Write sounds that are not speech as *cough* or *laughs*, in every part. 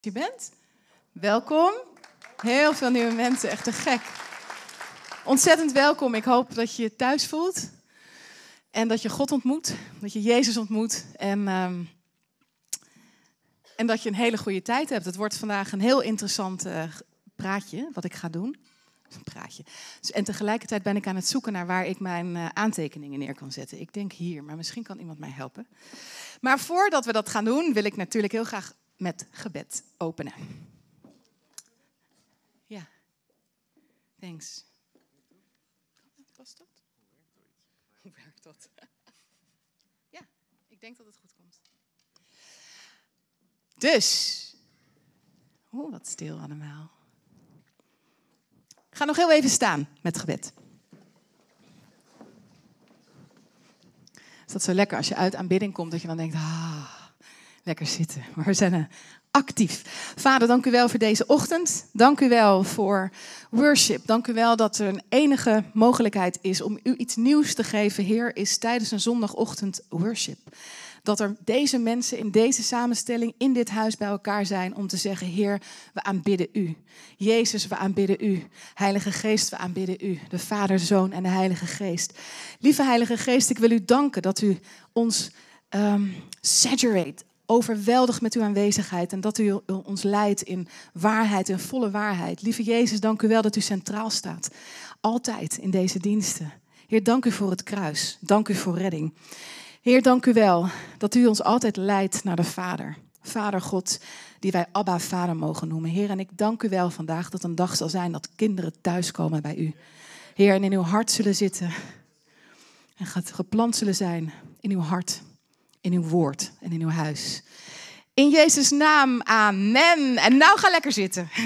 je bent. Welkom. Heel veel nieuwe mensen, echt te gek. Ontzettend welkom. Ik hoop dat je je thuis voelt. En dat je God ontmoet. Dat je Jezus ontmoet. En, ehm, en dat je een hele goede tijd hebt. Het wordt vandaag een heel interessant uh, praatje, wat ik ga doen. Een praatje. Dus, en tegelijkertijd ben ik aan het zoeken naar waar ik mijn uh, aantekeningen neer kan zetten. Ik denk hier, maar misschien kan iemand mij helpen. Maar voordat we dat gaan doen, wil ik natuurlijk heel graag met gebed openen. Ja, thanks. Was dat? Hoe werkt dat? *laughs* Ja, ik denk dat het goed komt. Dus, oeh, wat stil allemaal. Ga nog heel even staan met gebed. Is dat zo lekker als je uit aanbidding komt dat je dan denkt, ah, lekker zitten. Maar we zijn actief. Vader, dank u wel voor deze ochtend. Dank u wel voor worship. Dank u wel dat er een enige mogelijkheid is om u iets nieuws te geven, Heer, is tijdens een zondagochtend worship. Dat er deze mensen in deze samenstelling in dit huis bij elkaar zijn om te zeggen: Heer, we aanbidden u. Jezus, we aanbidden u. Heilige Geest, we aanbidden u. De Vader, Zoon en de Heilige Geest. Lieve Heilige Geest, ik wil u danken dat u ons um, overweldigd met uw aanwezigheid en dat u ons leidt in waarheid en volle waarheid. Lieve Jezus, dank u wel dat u centraal staat. Altijd in deze diensten. Heer, dank u voor het kruis. Dank u voor redding. Heer, dank u wel dat u ons altijd leidt naar de Vader. Vader God, die wij Abba Vader mogen noemen. Heer, en ik dank u wel vandaag dat een dag zal zijn dat kinderen thuiskomen bij u. Heer, en in uw hart zullen zitten en geplant zullen zijn in uw hart in uw woord en in uw huis. In Jezus' naam, amen. En nou ga lekker zitten. *laughs*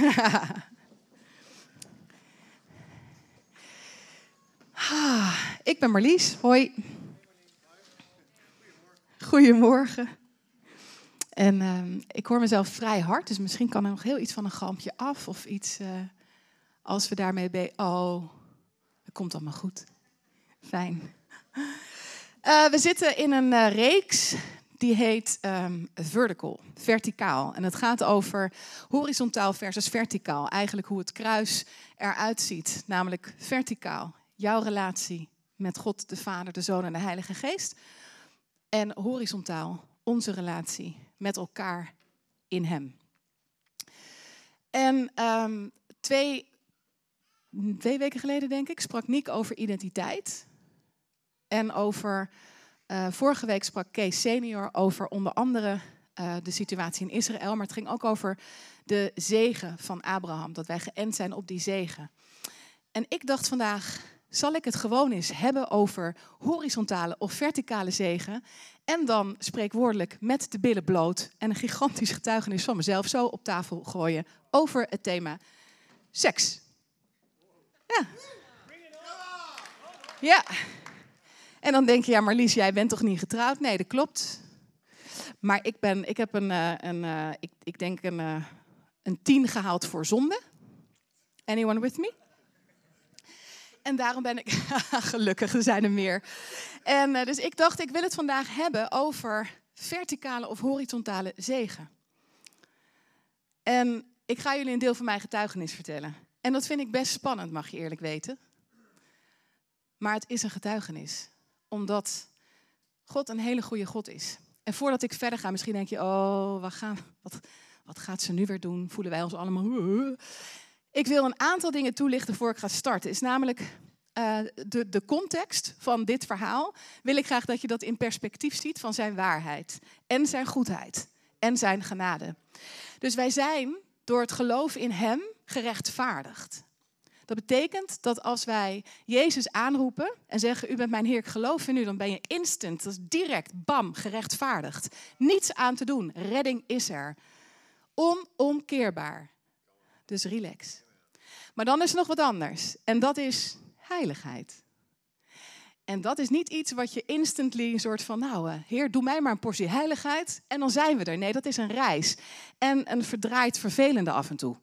Ah, ik ben Marlies, hoi. Goedemorgen. En uh, ik hoor mezelf vrij hard, dus misschien kan er nog heel iets van een galmpje af of iets uh, als we daarmee bij. Oh, het komt allemaal goed. Fijn. Uh, we zitten in een uh, reeks die heet um, Vertical, verticaal. En het gaat over horizontaal versus verticaal. Eigenlijk hoe het kruis eruit ziet, namelijk verticaal. Jouw relatie met God, de Vader, de Zoon en de Heilige Geest. En horizontaal onze relatie met elkaar in Hem. En um, twee, twee weken geleden, denk ik, sprak Nick over identiteit. En over, uh, vorige week sprak Kees senior over onder andere uh, de situatie in Israël. Maar het ging ook over de zegen van Abraham. Dat wij geënt zijn op die zegen. En ik dacht vandaag, zal ik het gewoon eens hebben over horizontale of verticale zegen. En dan spreekwoordelijk met de billen bloot en een gigantisch getuigenis van mezelf zo op tafel gooien over het thema seks. Ja. Ja. En dan denk je, ja Marlies, jij bent toch niet getrouwd? Nee, dat klopt. Maar ik, ben, ik heb een, eh, een eh, ik, ik denk een, eh, een tien gehaald voor zonde. Anyone with me? En daarom ben ik *laughs* gelukkig, er zijn er meer. En dus ik dacht, ik wil het vandaag hebben over verticale of horizontale zegen. En ik ga jullie een deel van mijn getuigenis vertellen. En dat vind ik best spannend, mag je eerlijk weten. Maar het is een getuigenis omdat God een hele goede God is. En voordat ik verder ga, misschien denk je, oh, wat, gaan, wat, wat gaat ze nu weer doen? Voelen wij ons allemaal... Ik wil een aantal dingen toelichten voor ik ga starten. Is namelijk uh, de, de context van dit verhaal. Wil ik graag dat je dat in perspectief ziet van zijn waarheid. En zijn goedheid. En zijn genade. Dus wij zijn door het geloof in hem gerechtvaardigd. Dat betekent dat als wij Jezus aanroepen en zeggen: U bent mijn Heer, ik geloof in u, dan ben je instant, dat is direct, bam, gerechtvaardigd. Niets aan te doen, redding is er. Onomkeerbaar. Dus relax. Maar dan is er nog wat anders en dat is heiligheid. En dat is niet iets wat je instantly een soort van, nou, uh, heer, doe mij maar een portie heiligheid en dan zijn we er. Nee, dat is een reis. En een verdraaid vervelende af en toe.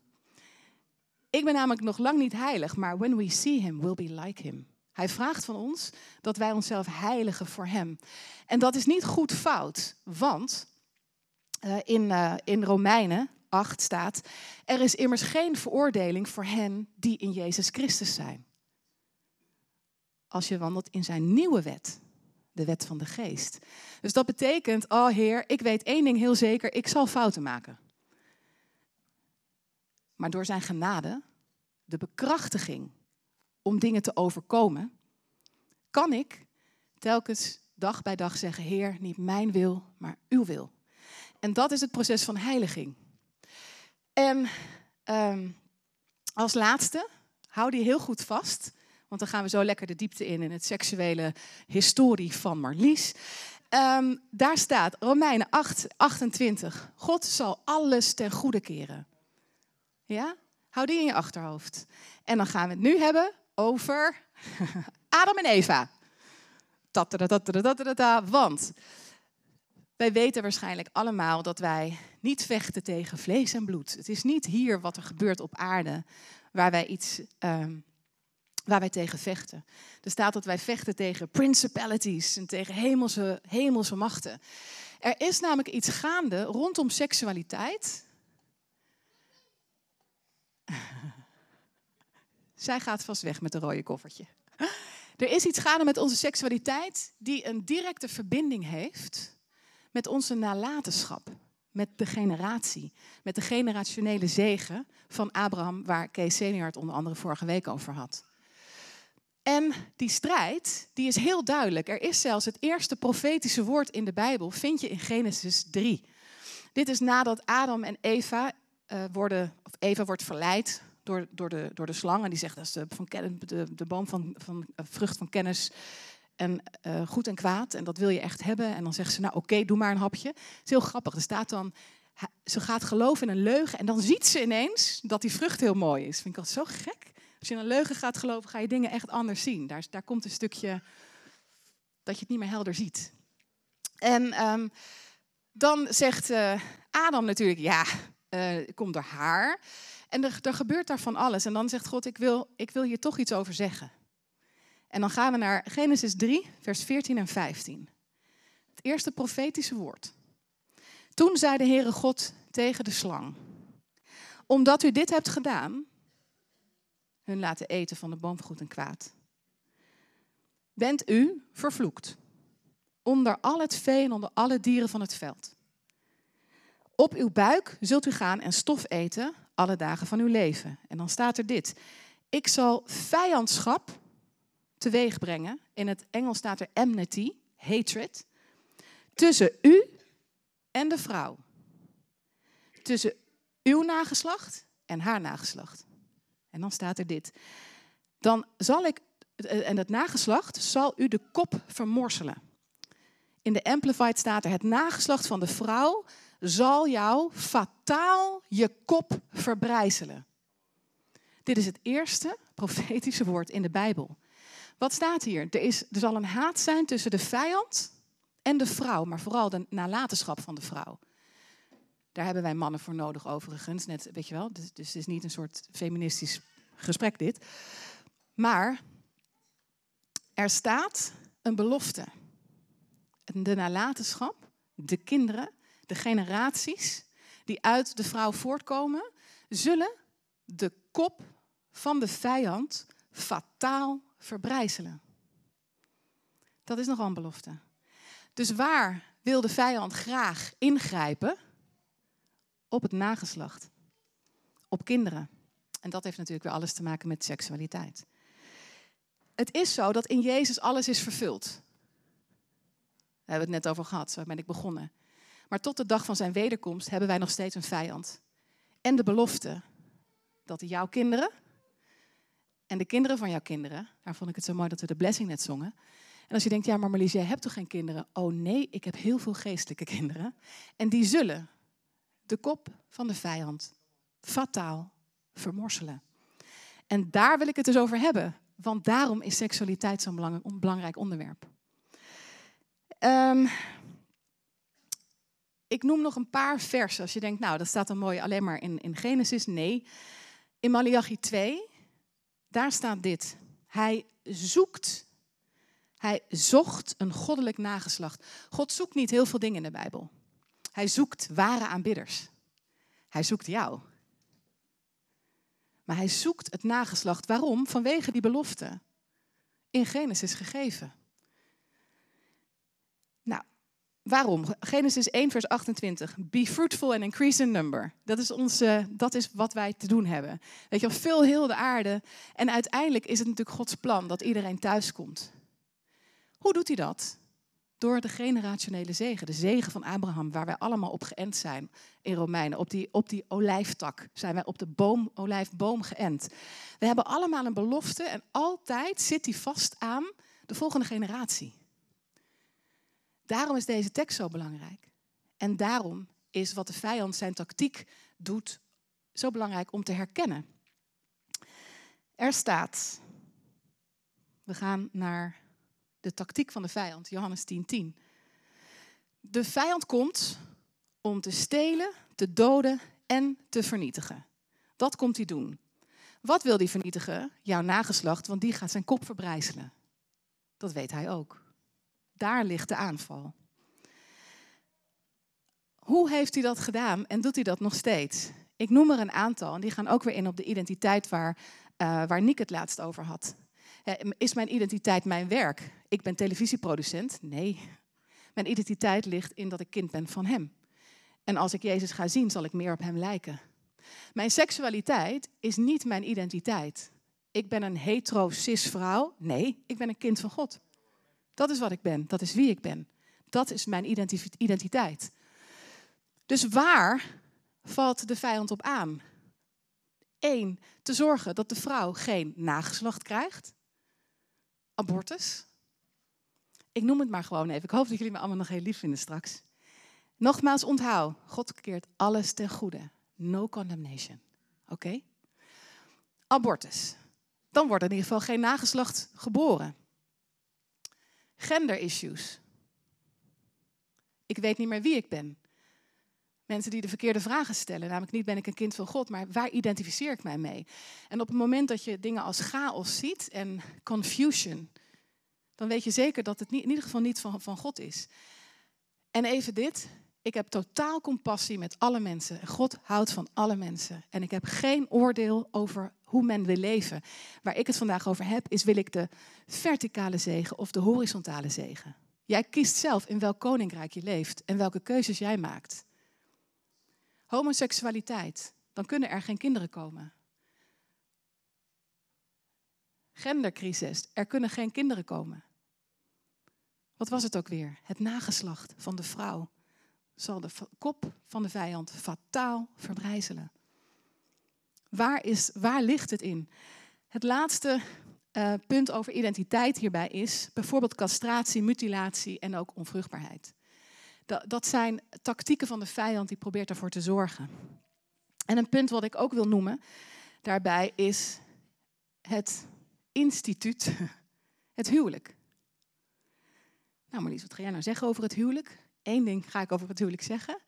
Ik ben namelijk nog lang niet heilig, maar when we see him, we'll be like him. Hij vraagt van ons dat wij onszelf heiligen voor hem. En dat is niet goed fout, want uh, in, uh, in Romeinen 8 staat: Er is immers geen veroordeling voor hen die in Jezus Christus zijn. Als je wandelt in zijn nieuwe wet, de wet van de geest. Dus dat betekent, oh Heer, ik weet één ding heel zeker, ik zal fouten maken. Maar door zijn genade, de bekrachtiging om dingen te overkomen, kan ik telkens dag bij dag zeggen, Heer, niet mijn wil, maar uw wil. En dat is het proces van heiliging. En ehm, als laatste, hou die heel goed vast, want dan gaan we zo lekker de diepte in in het seksuele historie van Marlies. Um, daar staat Romeinen 8, 28. God zal alles ten goede keren. Ja? Hou die in je achterhoofd. En dan gaan we het nu hebben over *laughs* Adam en Eva. Want wij weten waarschijnlijk allemaal dat wij niet vechten tegen vlees en bloed. Het is niet hier wat er gebeurt op aarde waar wij iets um, waar wij tegen vechten. Er staat dat wij vechten tegen principalities en tegen hemelse, hemelse machten. Er is namelijk iets gaande rondom seksualiteit. *laughs* Zij gaat vast weg met een rode koffertje. Er is iets gaande met onze seksualiteit die een directe verbinding heeft met onze nalatenschap, met de generatie, met de generationele zegen van Abraham, waar Kees Senior onder andere vorige week over had. En die strijd, die is heel duidelijk. Er is zelfs het eerste profetische woord in de Bijbel, vind je in Genesis 3. Dit is nadat Adam en Eva uh, worden, of Eva wordt verleid door, door, de, door de slang. En die zegt dat is de, van, de, de boom van, van uh, vrucht van kennis en uh, goed en kwaad. En dat wil je echt hebben. En dan zegt ze, nou oké, doe maar een hapje. Het is heel grappig. Er staat dan, ze gaat geloven in een leugen. En dan ziet ze ineens dat die vrucht heel mooi is. Vind ik altijd zo gek. Als je in een leugen gaat geloven, ga je dingen echt anders zien. Daar, daar komt een stukje dat je het niet meer helder ziet. En um, dan zegt Adam natuurlijk, ja, uh, komt door haar. En er, er, gebeurt daar van alles. En dan zegt God, ik wil, ik wil hier toch iets over zeggen. En dan gaan we naar Genesis 3, vers 14 en 15. Het eerste profetische woord. Toen zei de Heere God tegen de slang, omdat u dit hebt gedaan, hun laten eten van de boom goed en kwaad. Bent u vervloekt onder al het vee en onder alle dieren van het veld. Op uw buik zult u gaan en stof eten alle dagen van uw leven. En dan staat er dit. Ik zal vijandschap teweeg brengen. In het Engels staat er enmity, hatred. Tussen u en de vrouw. Tussen uw nageslacht en haar nageslacht. En dan staat er dit. Dan zal ik, en het nageslacht zal u de kop vermorselen. In de Amplified staat er, het nageslacht van de vrouw zal jou fataal je kop verbrijzelen. Dit is het eerste profetische woord in de Bijbel. Wat staat hier? Er, is, er zal een haat zijn tussen de vijand en de vrouw, maar vooral de nalatenschap van de vrouw. Daar hebben wij mannen voor nodig overigens. Net, weet je wel, dus, dus het is niet een soort feministisch gesprek dit. Maar er staat een belofte. De nalatenschap, de kinderen, de generaties die uit de vrouw voortkomen, zullen de kop van de vijand fataal verbrijzelen. Dat is nogal een belofte. Dus waar wil de vijand graag ingrijpen? op het nageslacht, op kinderen. En dat heeft natuurlijk weer alles te maken met seksualiteit. Het is zo dat in Jezus alles is vervuld. Daar hebben we het net over gehad, zo ben ik begonnen. Maar tot de dag van zijn wederkomst hebben wij nog steeds een vijand. En de belofte dat jouw kinderen en de kinderen van jouw kinderen, daar vond ik het zo mooi dat we de blessing net zongen. En als je denkt, ja maar Marlies, jij hebt toch geen kinderen? Oh nee, ik heb heel veel geestelijke kinderen. En die zullen de kop van de vijand fataal vermorselen. En daar wil ik het dus over hebben, want daarom is seksualiteit zo'n belangrijk onderwerp. Um, ik noem nog een paar versen. Als je denkt, nou, dat staat dan mooi alleen maar in, in Genesis. Nee, in Malachi 2, daar staat dit. Hij zoekt, hij zocht een goddelijk nageslacht. God zoekt niet heel veel dingen in de Bijbel. Hij zoekt ware aanbidders. Hij zoekt jou. Maar hij zoekt het nageslacht. Waarom? Vanwege die belofte. In Genesis gegeven. Nou, waarom? Genesis 1, vers 28. Be fruitful and increase in number. Dat is, onze, dat is wat wij te doen hebben. Weet je veel heel de aarde. En uiteindelijk is het natuurlijk Gods plan dat iedereen thuis komt. Hoe doet hij dat? Door de generationele zegen, de zegen van Abraham, waar wij allemaal op geënt zijn in Romeinen. Op die, op die olijftak zijn wij op de boom, olijfboom geënt. We hebben allemaal een belofte en altijd zit die vast aan de volgende generatie. Daarom is deze tekst zo belangrijk. En daarom is wat de vijand zijn tactiek doet zo belangrijk om te herkennen. Er staat, we gaan naar de tactiek van de vijand, Johannes 10:10. 10. De vijand komt om te stelen, te doden en te vernietigen. Dat komt hij doen. Wat wil hij vernietigen? Jouw nageslacht, want die gaat zijn kop verbrijzelen. Dat weet hij ook. Daar ligt de aanval. Hoe heeft hij dat gedaan en doet hij dat nog steeds? Ik noem er een aantal en die gaan ook weer in op de identiteit waar, uh, waar Nick het laatst over had. Is mijn identiteit mijn werk? Ik ben televisieproducent? Nee. Mijn identiteit ligt in dat ik kind ben van Hem. En als ik Jezus ga zien, zal ik meer op Hem lijken. Mijn seksualiteit is niet mijn identiteit. Ik ben een hetero-cis vrouw. Nee, ik ben een kind van God. Dat is wat ik ben. Dat is wie ik ben. Dat is mijn identiteit. Dus waar valt de vijand op aan? Eén, te zorgen dat de vrouw geen nageslacht krijgt abortus. Ik noem het maar gewoon even. Ik hoop dat jullie me allemaal nog heel lief vinden straks. Nogmaals, onthoud. God keert alles ten goede. No condemnation. Oké? Abortus. Dan wordt er in ieder geval geen nageslacht geboren. Gender issues. Ik weet niet meer wie ik ben. Mensen die de verkeerde vragen stellen. Namelijk niet ben ik een kind van God, maar waar identificeer ik mij mee? En op het moment dat je dingen als chaos ziet en confusion, dan weet je zeker dat het in ieder geval niet van, van God is. En even dit. Ik heb totaal compassie met alle mensen. God houdt van alle mensen. En ik heb geen oordeel over hoe men wil leven. Waar ik het vandaag over heb, is wil ik de verticale zegen of de horizontale zegen. Jij kiest zelf in welk koninkrijk je leeft en welke keuzes jij maakt homoseksualiteit, dan kunnen er geen kinderen komen. Gendercrisis, er kunnen geen kinderen komen. Wat was het ook weer? Het nageslacht van de vrouw zal de kop van de vijand fataal verbrijzelen. Waar, is, waar ligt het in? Het laatste uh, punt over identiteit hierbij is bijvoorbeeld castratie, mutilatie en ook onvruchtbaarheid. Dat, dat zijn tactieken van de vijand die probeert ervoor te zorgen. En een punt wat ik ook wil noemen daarbij is het instituut, *laughs* het huwelijk. Nou Marlies, wat ga jij nou zeggen over het huwelijk? Eén ding ga ik over het huwelijk zeggen.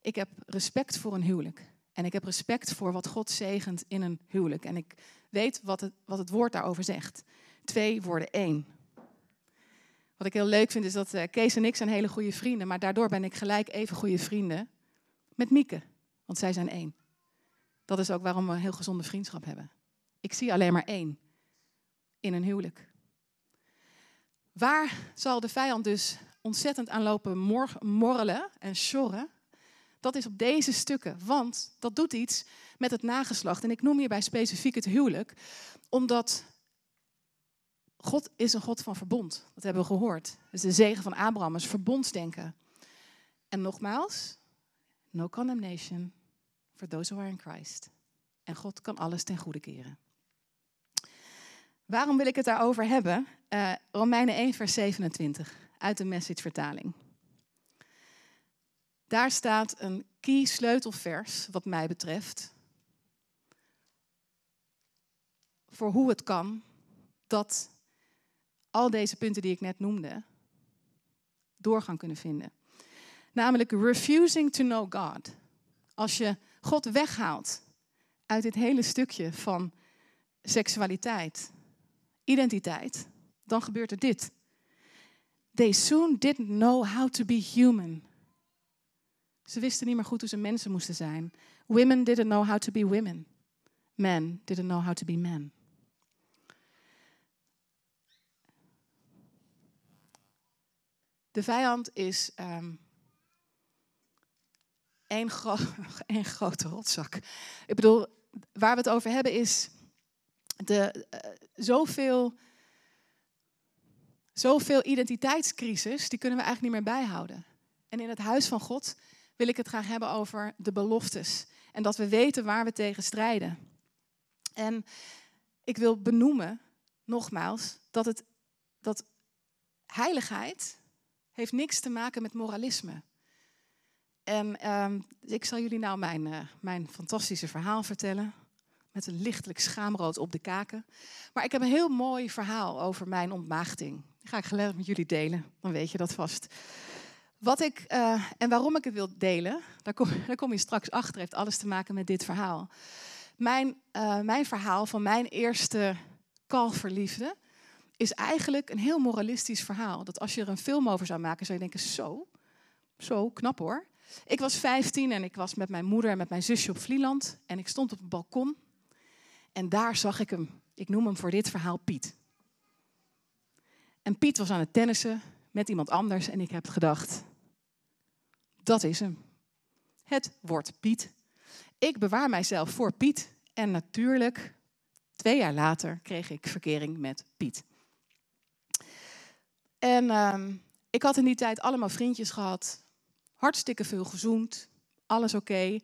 Ik heb respect voor een huwelijk. En ik heb respect voor wat God zegent in een huwelijk. En ik weet wat het, wat het woord daarover zegt. Twee worden één. Wat ik heel leuk vind is dat uh, Kees en ik zijn hele goede vrienden. Maar daardoor ben ik gelijk even goede vrienden met Mieke. Want zij zijn één. Dat is ook waarom we een heel gezonde vriendschap hebben. Ik zie alleen maar één in een huwelijk. Waar zal de vijand dus ontzettend aan lopen morrelen en sjorren? Dat is op deze stukken, want dat doet iets met het nageslacht. En ik noem hierbij specifiek het huwelijk, omdat God is een God van verbond. Dat hebben we gehoord. Dus de zegen van Abraham is verbondsdenken. En nogmaals, no condemnation for those who are in Christ. En God kan alles ten goede keren. Waarom wil ik het daarover hebben? Uh, Romeinen 1, vers 27 uit de message vertaling. Daar staat een key sleutelvers, wat mij betreft, voor hoe het kan dat al deze punten die ik net noemde doorgang kunnen vinden. Namelijk refusing to know God. Als je God weghaalt uit dit hele stukje van seksualiteit, identiteit, dan gebeurt er dit. They soon didn't know how to be human. Ze wisten niet meer goed hoe ze mensen moesten zijn. Women didn't know how to be women. Men didn't know how to be men. De vijand is um, één, gro *laughs* één grote rotzak. Ik bedoel, waar we het over hebben is de, uh, zoveel, zoveel identiteitscrisis, die kunnen we eigenlijk niet meer bijhouden. En in het huis van God wil ik het graag hebben over de beloftes. En dat we weten waar we tegen strijden. En ik wil benoemen, nogmaals, dat, het, dat heiligheid heeft niks te maken met moralisme. En um, ik zal jullie nou mijn, uh, mijn fantastische verhaal vertellen. Met een lichtelijk schaamrood op de kaken. Maar ik heb een heel mooi verhaal over mijn ontmaagding. Die ga ik gelijk met jullie delen. Dan weet je dat vast. Wat ik, uh, en waarom ik het wil delen, daar kom, *laughs* daar kom je straks achter, heeft alles te maken met dit verhaal. Mijn, uh, mijn verhaal van mijn eerste kalverliefde is eigenlijk een heel moralistisch verhaal. Dat als je er een film over zou maken, zou je denken, zo, zo, knap hoor. Ik was 15 en ik was met mijn moeder en met mijn zusje op Vlieland. En ik stond op het balkon. En daar zag ik hem. Ik noem hem voor dit verhaal Piet. En Piet was aan het tennissen met iemand anders. En ik heb gedacht, dat is hem. Het wordt Piet. Ik bewaar mijzelf voor Piet. En natuurlijk, twee jaar later, kreeg ik verkering met Piet. En uh, ik had in die tijd allemaal vriendjes gehad. Hartstikke veel gezoend. Alles oké.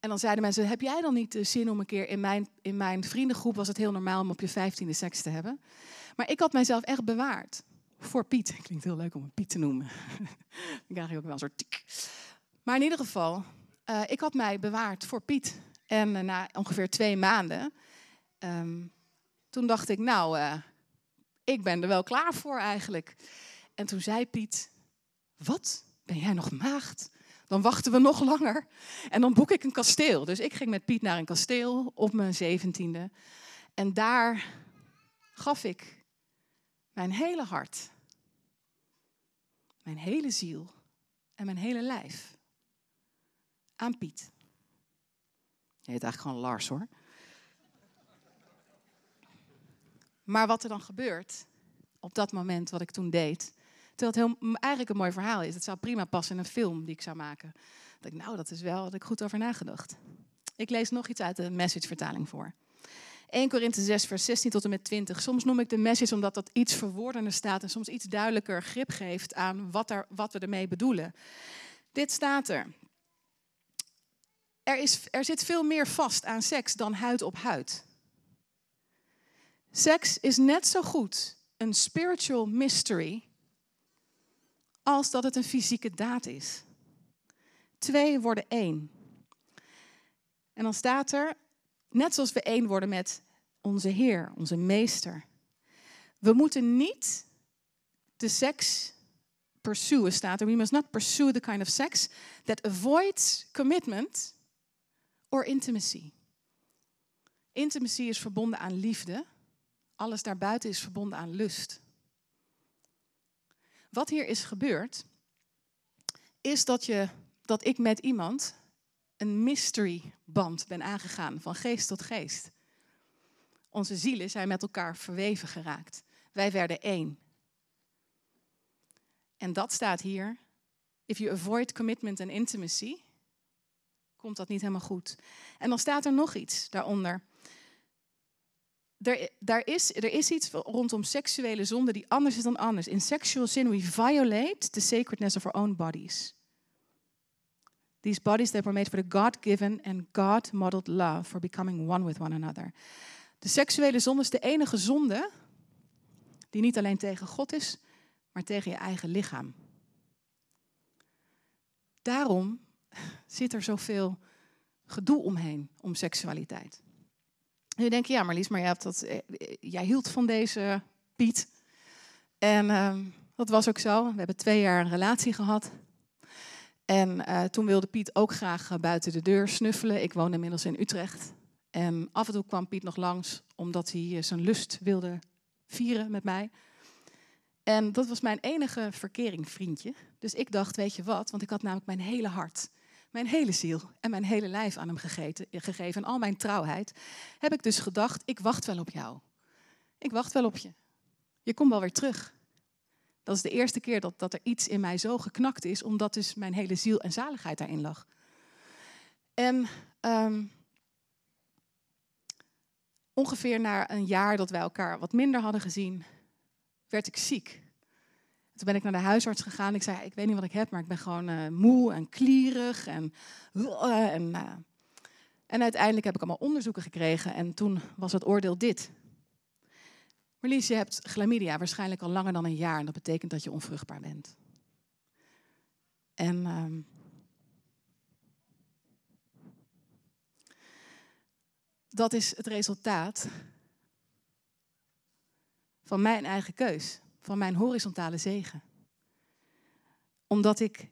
En dan zeiden mensen, heb jij dan niet de zin om een keer... In mijn, in mijn vriendengroep was het heel normaal om op je vijftiende seks te hebben. Maar ik had mijzelf echt bewaard. Voor Piet. *laughs* Klinkt heel leuk om een Piet te noemen. *laughs* Dan krijg je ook wel een soort tik. Maar in ieder geval, uh, ik had mij bewaard voor Piet. En uh, na ongeveer twee maanden, um, toen dacht ik, nou, uh, ik ben er wel klaar voor eigenlijk. En toen zei Piet, wat, ben jij nog maagd? Dan wachten we nog langer en dan boek ik een kasteel. Dus ik ging met Piet naar een kasteel op mijn zeventiende. En daar gaf ik mijn hele hart, mijn hele ziel en mijn hele lijf aan Piet. Je heet eigenlijk gewoon Lars hoor. Maar wat er dan gebeurt op dat moment, wat ik toen deed, terwijl het heel, eigenlijk een mooi verhaal is, het zou prima passen in een film die ik zou maken. Dat ik, nou, dat is wel, dat ik goed over nagedacht. Ik lees nog iets uit de message-vertaling voor. 1 Korinthe 6, vers 16 tot en met 20. Soms noem ik de message omdat dat iets verwoordender staat en soms iets duidelijker grip geeft aan wat, er, wat we ermee bedoelen. Dit staat er. Er, is, er zit veel meer vast aan seks dan huid op huid. Seks is net zo goed een spiritual mystery als dat het een fysieke daad is. Twee worden één. En dan staat er, net zoals we één worden met onze Heer, onze Meester. We moeten niet de seks pursuen, staat er. We must not pursue the kind of sex that avoids commitment or intimacy. Intimacy is verbonden aan liefde. Alles daarbuiten is verbonden aan lust. Wat hier is gebeurd, is dat, je, dat ik met iemand een mystery band ben aangegaan, van geest tot geest. Onze zielen zijn met elkaar verweven geraakt. Wij werden één. En dat staat hier. If you avoid commitment and intimacy, komt dat niet helemaal goed. En dan staat er nog iets daaronder. Er, daar is, er is iets rondom seksuele zonde die anders is dan anders. In sexual sin we violate the sacredness of our own bodies. These bodies that were made for the God-given and God-modeled love for becoming one with one another. De seksuele zonde is de enige zonde die niet alleen tegen God is, maar tegen je eigen lichaam. Daarom zit er zoveel gedoe omheen om seksualiteit. Nu denk je, ja Marlies, maar jij, hebt dat, eh, jij hield van deze Piet. En uh, dat was ook zo. We hebben twee jaar een relatie gehad. En uh, toen wilde Piet ook graag uh, buiten de deur snuffelen. Ik woon inmiddels in Utrecht. En af en toe kwam Piet nog langs, omdat hij zijn lust wilde vieren met mij. En dat was mijn enige verkering, vriendje. Dus ik dacht, weet je wat, want ik had namelijk mijn hele hart mijn hele ziel en mijn hele lijf aan hem gegeten, gegeven. En al mijn trouwheid. Heb ik dus gedacht, ik wacht wel op jou. Ik wacht wel op je. Je komt wel weer terug. Dat is de eerste keer dat, dat er iets in mij zo geknakt is, omdat dus mijn hele ziel en zaligheid daarin lag. En ehm, ongeveer na een jaar dat wij elkaar wat minder hadden gezien, werd ik ziek. Toen ben ik naar de huisarts gegaan. Ik zei, ik weet niet wat ik heb, maar ik ben gewoon uh, moe en klierig. En, uh, en, uh. en uiteindelijk heb ik allemaal onderzoeken gekregen. En toen was het oordeel dit. Marlies, je hebt chlamydia waarschijnlijk al langer dan een jaar. En dat betekent dat je onvruchtbaar bent. En ehm, dat is het resultaat van mijn eigen keus, van mijn horizontale zegen. Omdat ik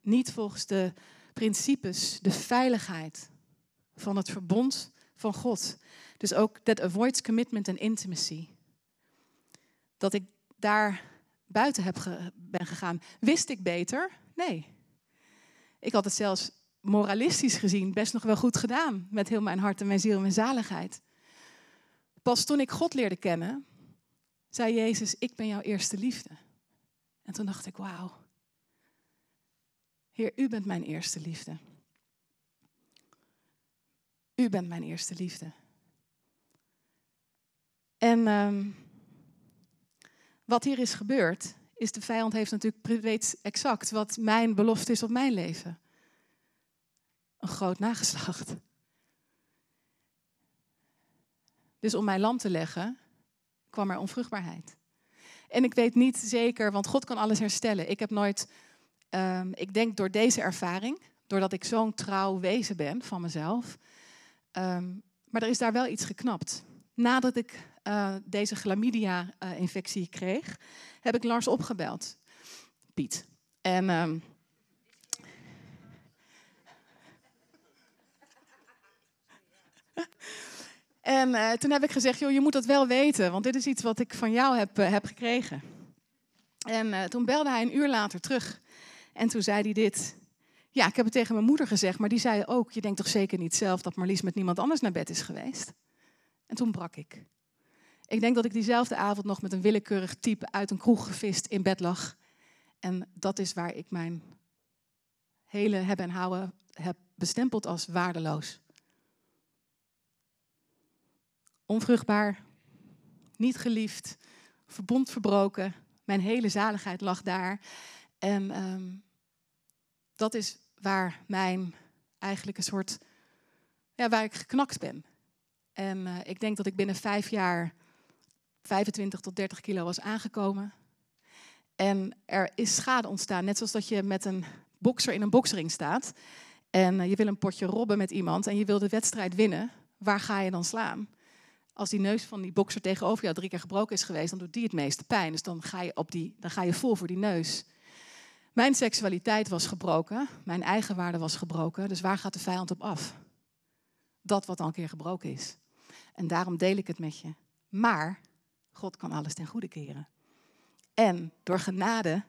niet volgens de principes, de veiligheid van het verbond van God, dus ook that avoids commitment and intimacy, dat ik daar buiten heb ben gegaan. Wist ik beter? Nee. Ik had het zelfs moralistisch gezien best nog wel goed gedaan met heel mijn hart en mijn ziel en mijn zaligheid. Pas toen ik God leerde kennen, zei Jezus, ik ben jouw eerste liefde. En toen dacht ik, wauw. Heer, u bent mijn eerste liefde. U bent mijn eerste liefde. En um, wat hier is gebeurd, is de vijand heeft natuurlijk weet exact wat mijn belofte is op mijn leven. Een groot nageslacht. Dus om mij lam te leggen, kwam er onvruchtbaarheid. En ik weet niet zeker, want God kan alles herstellen. Ik heb nooit, um, ik denk door deze ervaring, doordat ik zo'n trouw wezen ben van mezelf, um, maar er is daar wel iets geknapt. Nadat ik uh, deze chlamydia-infectie uh, kreeg, heb ik Lars opgebeld. Piet. En. En uh, toen heb ik gezegd, joh, je moet dat wel weten, want dit is iets wat ik van jou heb, heb gekregen. En toen belde hij een uur later terug. En toen zei hij dit. Ja, ik heb het tegen mijn moeder gezegd, maar die zei ook, je denkt toch zeker niet zelf dat Marlies met niemand anders naar bed is geweest? En toen brak ik. Ik denk dat ik diezelfde avond nog met een willekeurig type uit een kroeg gevist in bed lag. En dat is waar ik mijn hele hebben en houden heb bestempeld als waardeloos. Onvruchtbaar, niet geliefd, verbond verbroken. Mijn hele zaligheid lag daar. En um, dat is waar mijn eigenlijk een soort, ja, waar ik geknakt ben. En uh, ik denk dat ik binnen vijf jaar 25 tot 30 kilo was aangekomen. En er is schade ontstaan, net zoals dat je met een bokser in een boksring staat. En uh, je wil een potje robben met iemand en je wil de wedstrijd winnen. Waar ga je dan slaan? Als die neus van die bokser tegenover jou drie keer gebroken is geweest, dan doet die het meeste pijn. Dus dan ga je, op die, dan ga je vol voor die neus. Mijn seksualiteit was gebroken, mijn eigen waarde was gebroken. Dus waar gaat de vijand op af? Dat wat al een keer gebroken is. En daarom deel ik het met je. Maar God kan alles ten goede keren. En door genade,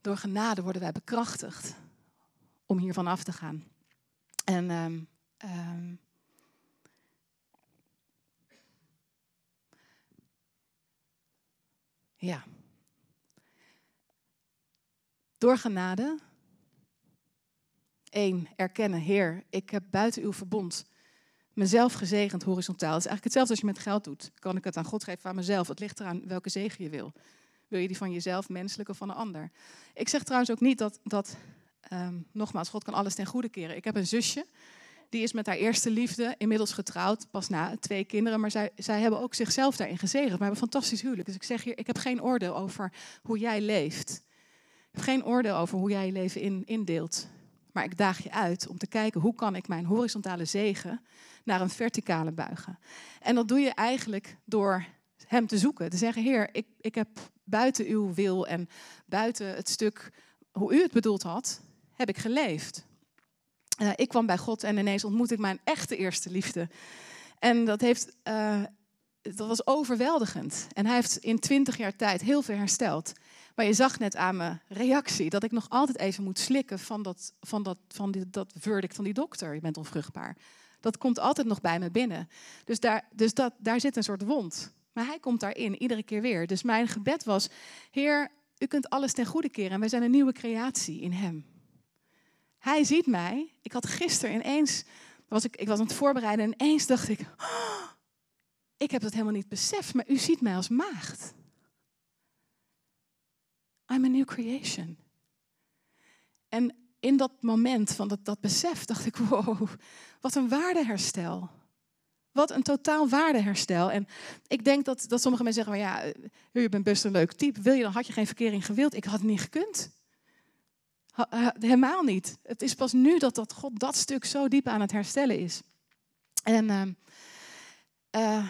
door genade worden wij bekrachtigd om hiervan af te gaan. En um, um, ja. Door genade. Eén, erkennen, Heer, ik heb buiten uw verbond mezelf gezegend horizontaal. Het is eigenlijk hetzelfde als je met geld doet. Kan ik het aan God geven, aan mezelf? Het ligt eraan welke zegen je wil. Wil je die van jezelf, menselijk of van een ander? Ik zeg trouwens ook niet dat, dat um, nogmaals, God kan alles ten goede keren. Ik heb een zusje, die is met haar eerste liefde inmiddels getrouwd, pas na twee kinderen. Maar zij, zij hebben ook zichzelf daarin gezegend. We hebben een fantastisch huwelijk. Dus ik zeg hier, ik heb geen oordeel over hoe jij leeft. Ik heb geen oordeel over hoe jij je leven in, indeelt. Maar ik daag je uit om te kijken hoe kan ik mijn horizontale zegen naar een verticale buigen. En dat doe je eigenlijk door hem te zoeken. Te zeggen, Heer, ik, ik heb buiten uw wil en buiten het stuk hoe u het bedoeld had, heb ik geleefd. Uh, ik kwam bij God en ineens ontmoet ik mijn echte eerste liefde. En dat heeft uh, dat was overweldigend. En hij heeft in twintig jaar tijd heel veel hersteld. Maar je zag net aan mijn reactie dat ik nog altijd even moet slikken van dat, van dat, van die, dat verdict van die dokter. Je bent onvruchtbaar. Dat komt altijd nog bij me binnen. Dus, daar, dus dat, daar zit een soort wond. Maar hij komt daarin, iedere keer weer. Dus mijn gebed was, Heer, u kunt alles ten goede keren. En wij zijn een nieuwe creatie in hem. Hij ziet mij. Ik had gisteren ineens, was ik, ik was aan het voorbereiden en ineens dacht ik, oh, ik heb dat helemaal niet beseft, maar u ziet mij als maagd. I'm a new creation. En in dat moment van dat, dat besef dacht ik, *laughs* wow, wat een waardeherstel. Wat een totaal waardeherstel. En ik denk dat, dat sommige mensen zeggen, maar ja, je bent best een leuk type. Wil je dan, had je geen verkering gewild? Ik had het niet gekund. helemaal niet. Het is pas nu dat, dat God dat stuk zo diep aan het herstellen is. En uh,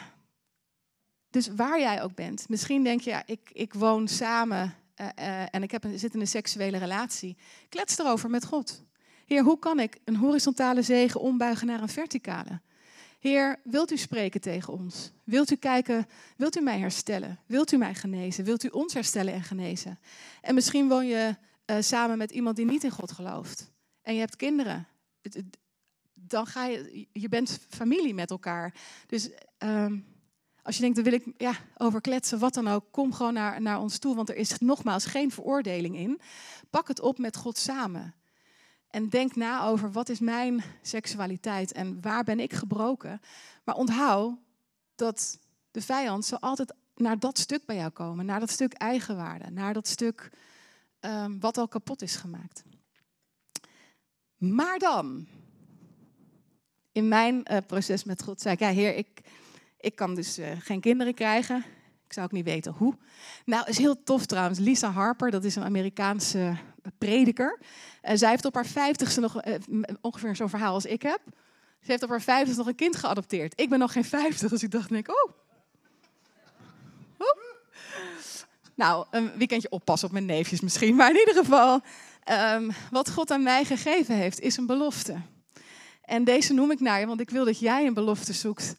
dus waar jij ook bent, misschien denk je, ja, ik, ik woon samen uh, uh, en ik heb zit in een seksuele relatie. Klets erover met God. Heer, hoe kan ik een horizontale zegen ombuigen naar een verticale? Heer, wilt u spreken tegen ons? Wilt u kijken, wilt u mij herstellen? Wilt u mij genezen? Wilt u ons herstellen en genezen? En misschien woon je uh, samen met iemand die niet in God gelooft. En je hebt kinderen. Dan ga je, je bent familie met elkaar. Dus um, als je denkt, daar wil ik ja, over kletsen, wat dan ook, kom gewoon naar, naar ons toe, want er is nogmaals geen veroordeling in. Pak het op met God samen. En denk na over wat is mijn seksualiteit en waar ben ik gebroken. Maar onthoud dat de vijand zal altijd naar dat stuk bij jou komen, naar dat stuk eigenwaarde, naar dat stuk um, wat al kapot is gemaakt. Maar dan, in mijn uh, proces met God, zei ik, ja Heer, ik, ik kan dus uh, geen kinderen krijgen. Ik zou ook niet weten hoe. Nou, is heel tof trouwens. Lisa Harper, dat is een Amerikaanse prediker. Uh, zij heeft op haar vijftigste nog ongeveer zo'n verhaal als ik heb. Ze heeft op haar vijftigste nog een kind geadopteerd. Ik ben nog geen vijftig, dus ik dacht, denk, oh. Nou, een weekendje oppassen op mijn neefjes misschien. Maar in ieder geval, um, wat God aan mij gegeven heeft, is een belofte. En deze noem ik naar je, want ik wil dat jij een belofte zoekt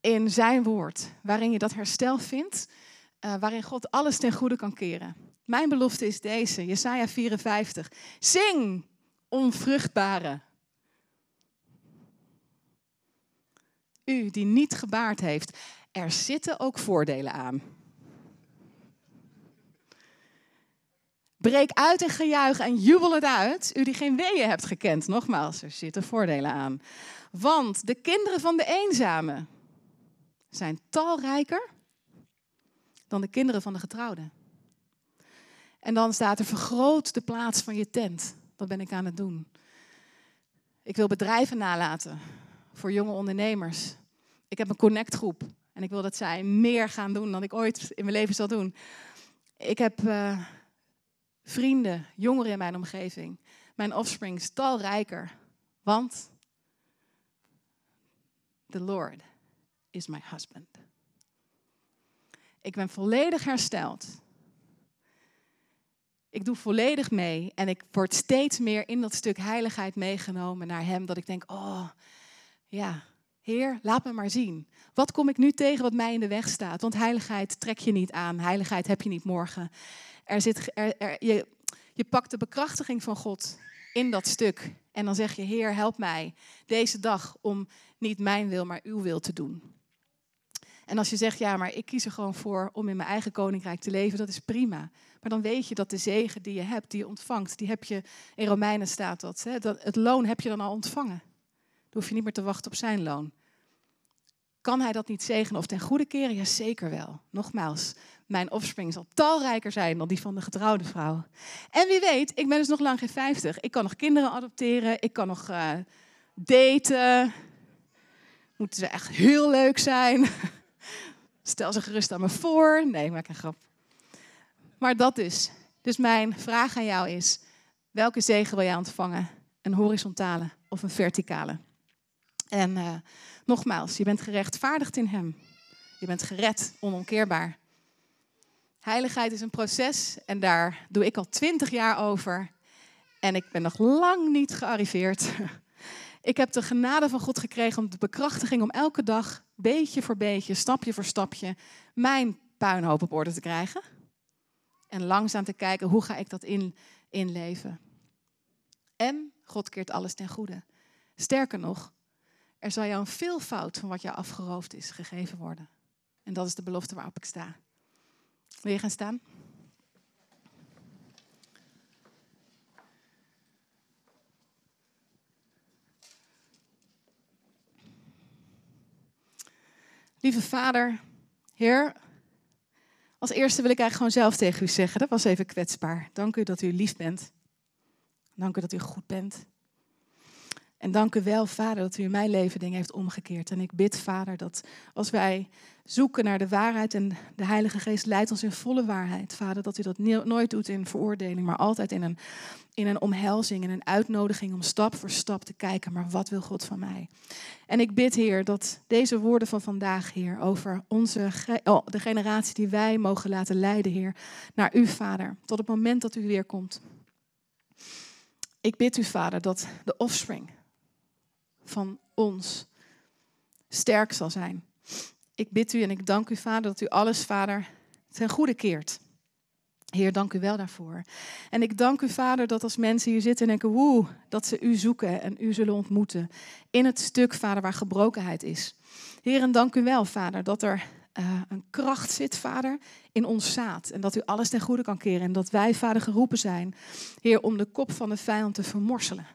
in zijn woord, waarin je dat herstel vindt, uh, waarin God alles ten goede kan keren. Mijn belofte is deze, Jesaja 54. Zing, onvruchtbare. U die niet gebaard heeft, er zitten ook voordelen aan. Breek uit en gejuich en jubel het uit. U die geen weeën hebt gekend, nogmaals, er zitten voordelen aan. Want de kinderen van de eenzame, zijn talrijker dan de kinderen van de getrouwden. En dan staat er vergroot de plaats van je tent. Dat ben ik aan het doen. Ik wil bedrijven nalaten voor jonge ondernemers. Ik heb een connectgroep en ik wil dat zij meer gaan doen dan ik ooit in mijn leven zal doen. Ik heb uh, vrienden, jongeren in mijn omgeving. Mijn offspring is talrijker, want the Lord is my husband. Ik ben volledig hersteld. Ik doe volledig mee en ik word steeds meer in dat stuk heiligheid meegenomen naar Hem. Dat ik denk, oh ja, Heer, laat me maar zien. Wat kom ik nu tegen wat mij in de weg staat? Want heiligheid trek je niet aan. Heiligheid heb je niet morgen. Er zit, er, je, je pakt de bekrachtiging van God in dat stuk. En dan zeg je, Heer, help mij deze dag om niet mijn wil, maar uw wil te doen. En als je zegt, ja, maar ik kies er gewoon voor om in mijn eigen koninkrijk te leven, dat is prima. Maar dan weet je dat de zegen die je hebt, die je ontvangt, die heb je, in Romeinen staat dat, hè, het loon heb je dan al ontvangen. Dan hoef je niet meer te wachten op zijn loon. Kan hij dat niet zegenen of ten goede keren? Ja, zeker wel. Nogmaals, mijn offspring zal talrijker zijn dan die van de getrouwde vrouw. En wie weet, ik ben dus nog lang geen 50. Ik kan nog kinderen adopteren, ik kan nog uh, daten. Moeten ze echt heel leuk zijn? *laughs* Stel ze gerust aan me voor. Nee, maak een grap. Maar dat dus. Dus mijn vraag aan jou is: welke zegen wil jij ontvangen? Een horizontale of een verticale? En uh, nogmaals, je bent gerechtvaardigd in Hem. Je bent gered, onomkeerbaar. Heiligheid is een proces en daar doe ik al twintig jaar over. En ik ben nog lang niet gearriveerd. *laughs* Ik heb de genade van God gekregen om de bekrachtiging om elke dag beetje voor beetje, stapje voor stapje, mijn puinhoop op orde te krijgen. En langzaam te kijken, hoe ga ik dat in, inleven? En God keert alles ten goede. Sterker nog, er zal jou een veelvoud van wat jou afgeroofd is gegeven worden. En dat is de belofte waarop ik sta. Wil je gaan staan? Lieve Vader, Heer, als eerste wil ik eigenlijk gewoon zelf tegen u zeggen, dat was even kwetsbaar. Dank u dat u lief bent. Dank u dat u goed bent. En dank u wel, Vader, dat u in mijn leven dingen heeft omgekeerd. En ik bid, Vader, dat als wij zoeken naar de waarheid en de Heilige Geest leidt ons in volle waarheid, Vader, dat u dat nooit doet in veroordeling, maar altijd in een, in een omhelzing, in een uitnodiging om stap voor stap te kijken, maar wat wil God van mij? En ik bid, Heer, dat deze woorden van vandaag, Heer, over onze, oh, de generatie die wij mogen laten leiden, Heer, naar u, Vader, tot het moment dat u weer komt. Ik bid u, Vader, dat de offspring, van ons sterk zal zijn. Ik bid u en ik dank u, Vader, dat u alles, Vader, ten goede keert. Heer, dank u wel daarvoor. En ik dank u, Vader, dat als mensen hier zitten en denken, woe, dat ze u zoeken en u zullen ontmoeten. In het stuk, Vader, waar gebrokenheid is. Heer, en dank u wel, Vader, dat er uh, een kracht zit, Vader, in ons zaad. En dat u alles ten goede kan keren. En dat wij, Vader, geroepen zijn, Heer, om de kop van de vijand te vermorselen.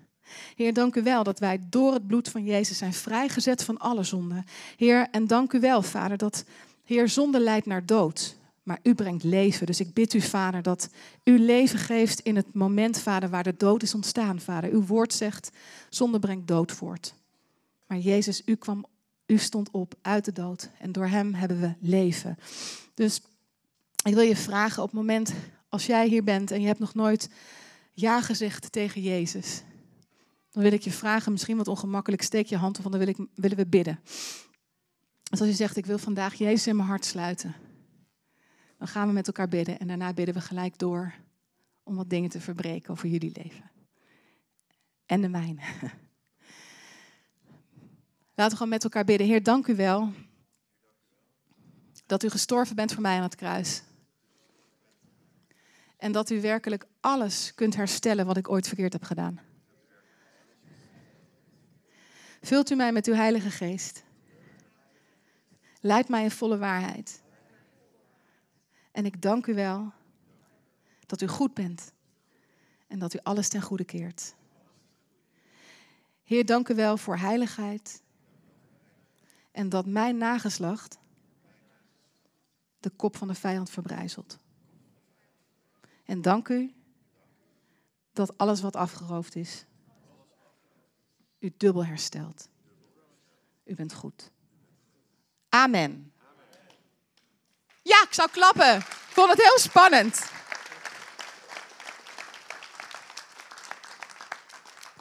Heer, dank u wel dat wij door het bloed van Jezus zijn vrijgezet van alle zonden. Heer, en dank u wel, Vader, dat Heer, zonde leidt naar dood, maar u brengt leven. Dus ik bid u, Vader, dat u leven geeft in het moment, Vader, waar de dood is ontstaan, Vader. Uw woord zegt, zonde brengt dood voort. Maar Jezus, u kwam, u stond op uit de dood en door hem hebben we leven. Dus ik wil je vragen op het moment als jij hier bent en je hebt nog nooit ja gezegd tegen Jezus dan wil ik je vragen, misschien wat ongemakkelijk, steek je hand want dan wil ik, willen we bidden. Dus als je zegt, ik wil vandaag Jezus in mijn hart sluiten, dan gaan we met elkaar bidden en daarna bidden we gelijk door om wat dingen te verbreken over jullie leven. En de mijne. *laughs* Laten we gewoon met elkaar bidden. Heer, dank u wel dat u gestorven bent voor mij aan het kruis. En dat u werkelijk alles kunt herstellen wat ik ooit verkeerd heb gedaan. Vult u mij met uw Heilige Geest. Leid mij in volle waarheid. En ik dank u wel dat u goed bent en dat u alles ten goede keert. Heer, dank u wel voor heiligheid en dat mijn nageslacht de kop van de vijand verbrijzelt. En dank u dat alles wat afgeroofd is, u dubbel herstelt. U bent goed. Amen. Ja, ik zou klappen. Ik vond het heel spannend.